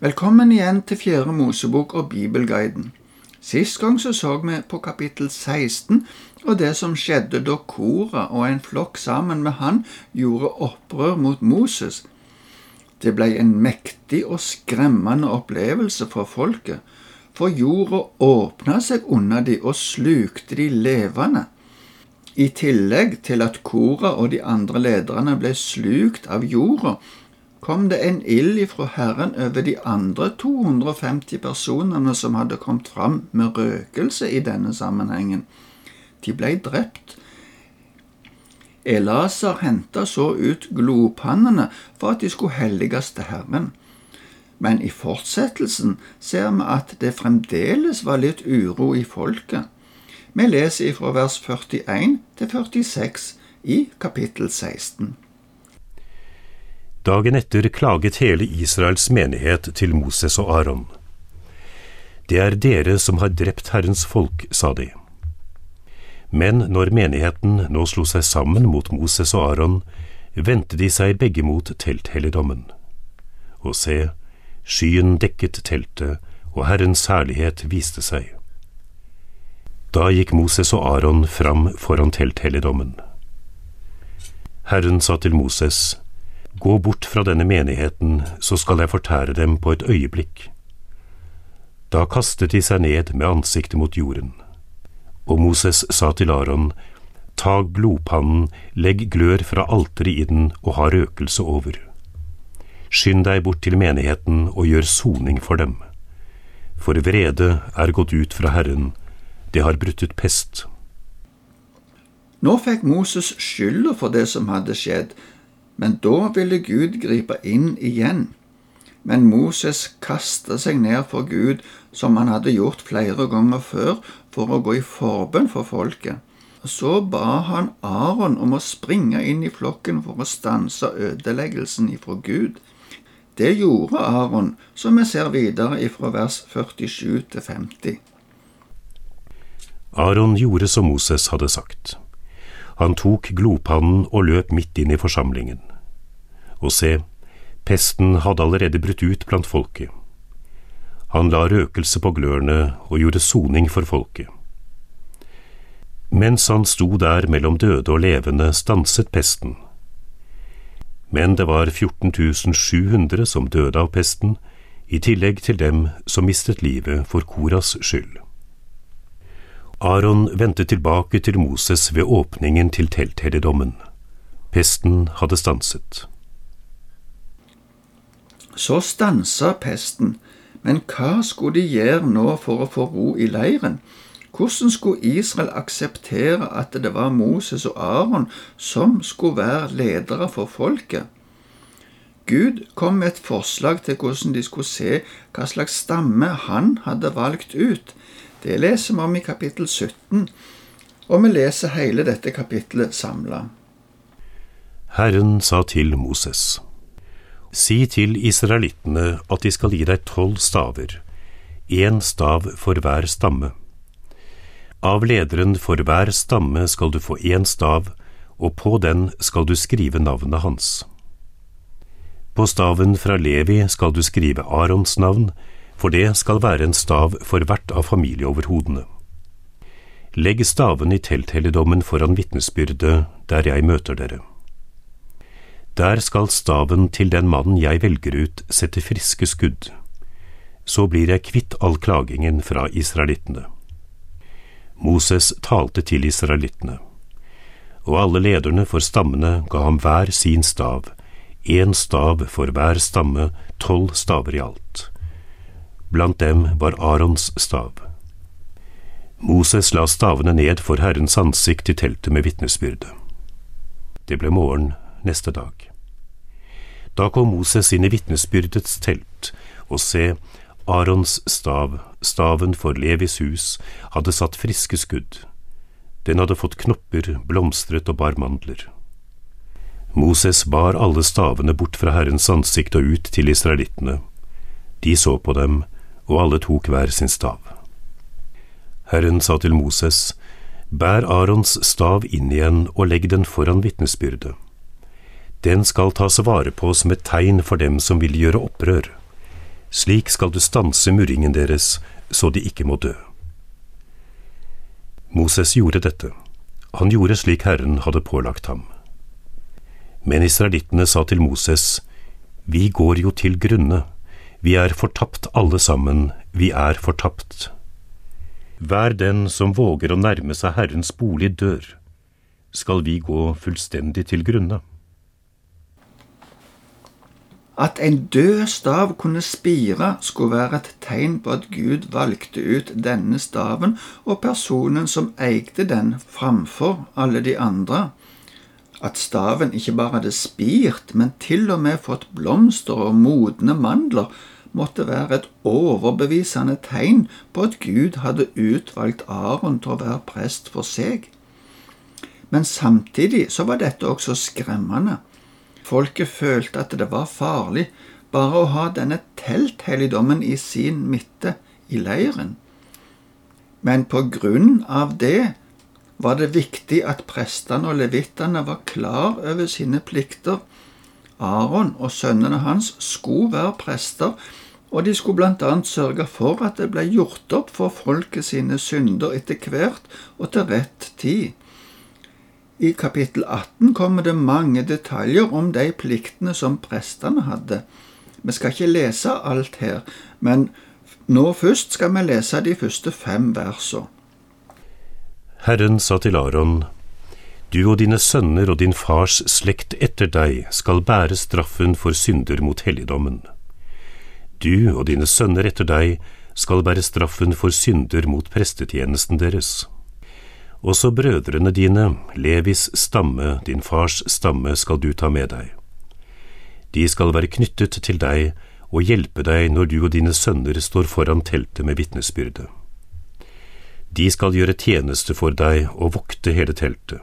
Velkommen igjen til Fjerde Mosebok og Bibelguiden. Sist gang så, så vi på kapittel 16 og det som skjedde da Kora og en flokk sammen med han gjorde opprør mot Moses. Det ble en mektig og skremmende opplevelse for folket, for jorda åpna seg under de og slukte de levende. I tillegg til at Kora og de andre lederne ble slukt av jorda, kom det en ild ifra Herren over de andre 250 personene som hadde kommet fram med røkelse i denne sammenhengen. De ble drept. Elasar henta så ut glopannene for at de skulle helliges til Herren. Men i fortsettelsen ser vi at det fremdeles var litt uro i folket. Vi leser ifra vers 41 til 46 i kapittel 16. Dagen etter klaget hele Israels menighet til Moses og Aron. Det er dere som har drept Herrens folk, sa de. Men når menigheten nå slo seg sammen mot Moses og Aron, vendte de seg begge mot telthelligdommen. Og se, skyen dekket teltet, og Herrens herlighet viste seg. Da gikk Moses og Aron fram foran telthelligdommen. Herren sa til Moses, Gå bort fra denne menigheten, så skal jeg fortære dem på et øyeblikk. Da kastet de seg ned med ansiktet mot jorden. Og Moses sa til Aron, Ta blodpannen, legg glør fra alteret i den og ha røkelse over. Skynd deg bort til menigheten og gjør soning for dem. For vrede er gått ut fra Herren, det har brutt ut pest. Nå fikk Moses skylda for det som hadde skjedd, men da ville Gud gripe inn igjen. Men Moses kasta seg ned for Gud, som han hadde gjort flere ganger før, for å gå i forbønn for folket. Så ba han Aron om å springe inn i flokken for å stanse ødeleggelsen ifra Gud. Det gjorde Aron, som vi ser videre ifra vers 47 til 50. Aron gjorde som Moses hadde sagt. Han tok glopannen og løp midt inn i forsamlingen og se, pesten hadde allerede brutt ut blant folket. Han la røkelse på glørne og gjorde soning for folket. Mens han sto der mellom døde og levende, stanset pesten. Men det var 14.700 som døde av pesten, i tillegg til dem som mistet livet for Koras skyld. Aron vendte tilbake til Moses ved åpningen til telthelligdommen. Pesten hadde stanset. Så stansa pesten, men hva skulle de gjøre nå for å få ro i leiren? Hvordan skulle Israel akseptere at det var Moses og Aron som skulle være ledere for folket? Gud kom med et forslag til hvordan de skulle se hva slags stamme han hadde valgt ut. Det leser vi om i kapittel 17, og vi leser hele dette kapittelet samla. Herren sa til Moses. Si til israelittene at de skal gi deg tolv staver, én stav for hver stamme. Av lederen for hver stamme skal du få én stav, og på den skal du skrive navnet hans. På staven fra Levi skal du skrive Arons navn, for det skal være en stav for hvert av familieoverhodene. Legg staven i telthelligdommen foran vitnesbyrdet der jeg møter dere. Der skal staven til den mannen jeg velger ut, sette friske skudd. Så blir jeg kvitt all klagingen fra israelittene. Moses talte til israelittene, og alle lederne for stammene ga ham hver sin stav, én stav for hver stamme, tolv staver i alt. Blant dem var Arons stav. Moses la stavene ned for Herrens ansikt i teltet med vitnesbyrde. Det ble morgen neste dag. Da kom Moses inn i vitnesbyrdets telt, og se, Arons stav, staven for Levis hus, hadde satt friske skudd. Den hadde fått knopper, blomstret og bar mandler. Moses bar alle stavene bort fra Herrens ansikt og ut til israelittene. De så på dem, og alle tok hver sin stav. Herren sa til Moses, Bær Arons stav inn igjen og legg den foran vitnesbyrdet. Den skal tas vare på som et tegn for dem som vil gjøre opprør. Slik skal du stanse murringen deres, så de ikke må dø. Moses gjorde dette. Han gjorde slik Herren hadde pålagt ham. Men israelittene sa til Moses, Vi går jo til grunne, vi er fortapt alle sammen, vi er fortapt. Hver den som våger å nærme seg Herrens bolig, dør. Skal vi gå fullstendig til grunne? At en død stav kunne spire, skulle være et tegn på at Gud valgte ut denne staven og personen som eide den, framfor alle de andre. At staven ikke bare hadde spirt, men til og med fått blomster og modne mandler, måtte være et overbevisende tegn på at Gud hadde utvalgt Aron til å være prest for seg. Men samtidig så var dette også skremmende. Folket følte at det var farlig bare å ha denne telthelligdommen i sin midte i leiren. Men på grunn av det var det viktig at prestene og levitene var klar over sine plikter. Aron og sønnene hans skulle være prester, og de skulle annet sørge for at det ble gjort opp for folket sine synder etter hvert og til rett tid. I kapittel 18 kommer det mange detaljer om de pliktene som prestene hadde. Vi skal ikke lese alt her, men nå først skal vi lese de første fem versene. Herren sa til Aron, Du og dine sønner og din fars slekt etter deg skal bære straffen for synder mot helligdommen. Du og dine sønner etter deg skal bære straffen for synder mot prestetjenesten deres. Også brødrene dine, Levis stamme, din fars stamme, skal du ta med deg. De skal være knyttet til deg og hjelpe deg når du og dine sønner står foran teltet med vitnesbyrde. De skal gjøre tjeneste for deg og vokte hele teltet.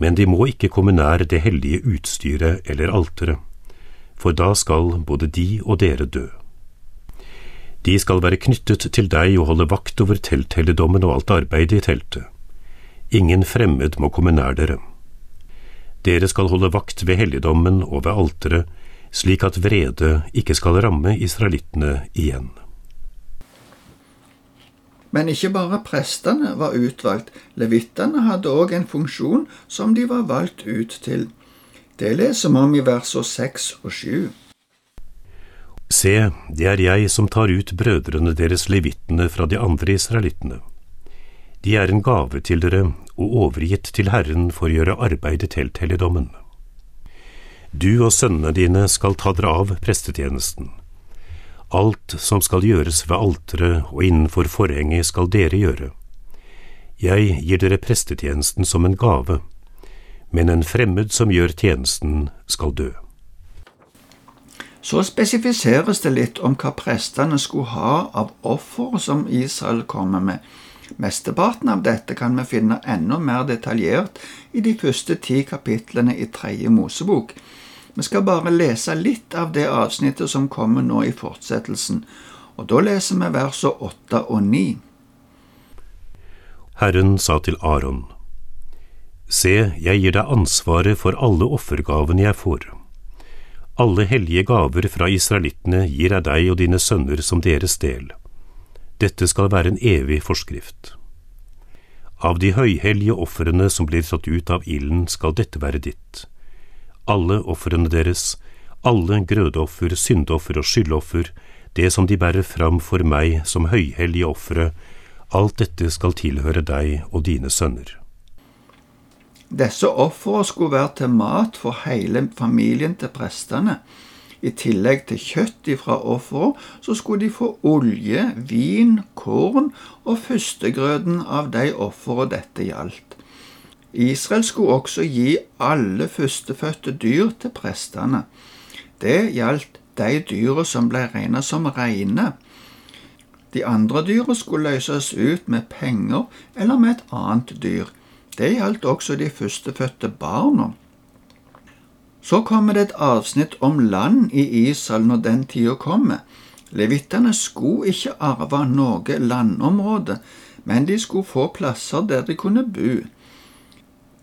Men de må ikke komme nær det hellige utstyret eller alteret, for da skal både de og dere dø. De skal være knyttet til deg og holde vakt over telthelligdommen og alt arbeidet i teltet. Ingen fremmed må komme nær dere. Dere skal holde vakt ved helligdommen og ved alteret, slik at vrede ikke skal ramme israelittene igjen. Men ikke bare prestene var utvalgt, levittene hadde òg en funksjon som de var valgt ut til. Det leser vi om i versene seks og sju. Se, det er jeg som tar ut brødrene deres levittene fra de andre israelittene. De er en gave til dere og overgitt til Herren for å gjøre arbeidet til telthelligdommen. Du og sønnene dine skal ta dere av prestetjenesten. Alt som skal gjøres ved alteret og innenfor forhenget skal dere gjøre. Jeg gir dere prestetjenesten som en gave, men en fremmed som gjør tjenesten, skal dø. Så spesifiseres det litt om hva prestene skulle ha av offer som Israel kommer med Mesteparten av dette kan vi finne enda mer detaljert i de første ti kapitlene i Tredje Mosebok. Vi skal bare lese litt av det avsnittet som kommer nå i fortsettelsen, og da leser vi versene åtte og ni. Herren sa til Aron, Se, jeg gir deg ansvaret for alle offergavene jeg får. Alle hellige gaver fra israelittene gir jeg deg og dine sønner som deres del. Dette skal være en evig forskrift. Av de høyhellige ofrene som blir tatt ut av ilden, skal dette være ditt. Alle ofrene deres, alle grødeoffer, syndoffer og skyldoffer, det som de bærer fram for meg som høyhellige ofre, alt dette skal tilhøre deg og dine sønner. Disse ofrene skulle være til mat for hele familien til prestene, i tillegg til kjøtt fra offeret, så skulle de få olje, vin, korn og førstegrøden av de ofre dette gjaldt. Israel skulle også gi alle førstefødte dyr til prestene. Det gjaldt de dyra som ble regnet som reine. De andre dyra skulle løses ut med penger eller med et annet dyr. Det gjaldt også de førstefødte barna. Så kommer det et avsnitt om land i Israel når den tida kommer. Levittene skulle ikke arve noe landområde, men de skulle få plasser der de kunne bo.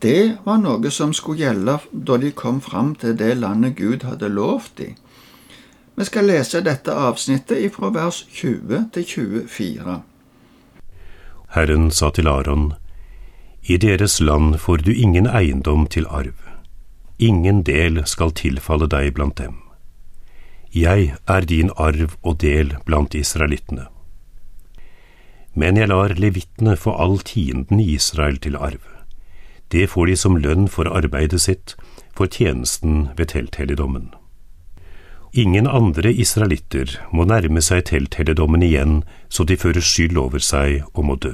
Det var noe som skulle gjelde da de kom fram til det landet Gud hadde lovt dem. Vi skal lese dette avsnittet fra vers 20 til 24. Herren sa til Aron, I deres land får du ingen eiendom til arv. Ingen del skal tilfalle deg blant dem. Jeg er din arv og del blant israelittene. Men jeg lar levittene få all tienden i Israel til arv. Det får de som lønn for arbeidet sitt, for tjenesten ved telthelligdommen. Ingen andre israelitter må nærme seg telthelligdommen igjen så de fører skyld over seg og må dø.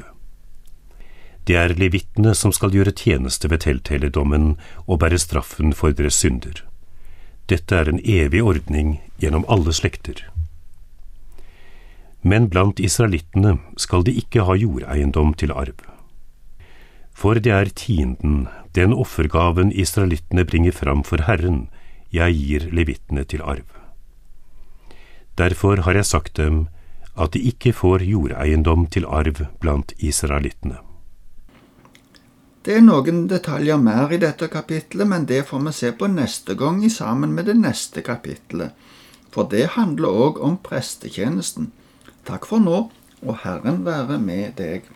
Det er levittene som skal gjøre tjeneste ved telthelligdommen og bære straffen for deres synder. Dette er en evig ordning gjennom alle slekter. Men blant israelittene skal de ikke ha jordeiendom til arv. For det er tienden, den offergaven israelittene bringer fram for Herren, jeg gir levittene til arv. Derfor har jeg sagt dem at de ikke får jordeiendom til arv blant israelittene. Det er noen detaljer mer i dette kapitlet, men det får vi se på neste gang i sammen med det neste kapitlet. For det handler òg om prestetjenesten. Takk for nå, og Herren være med deg.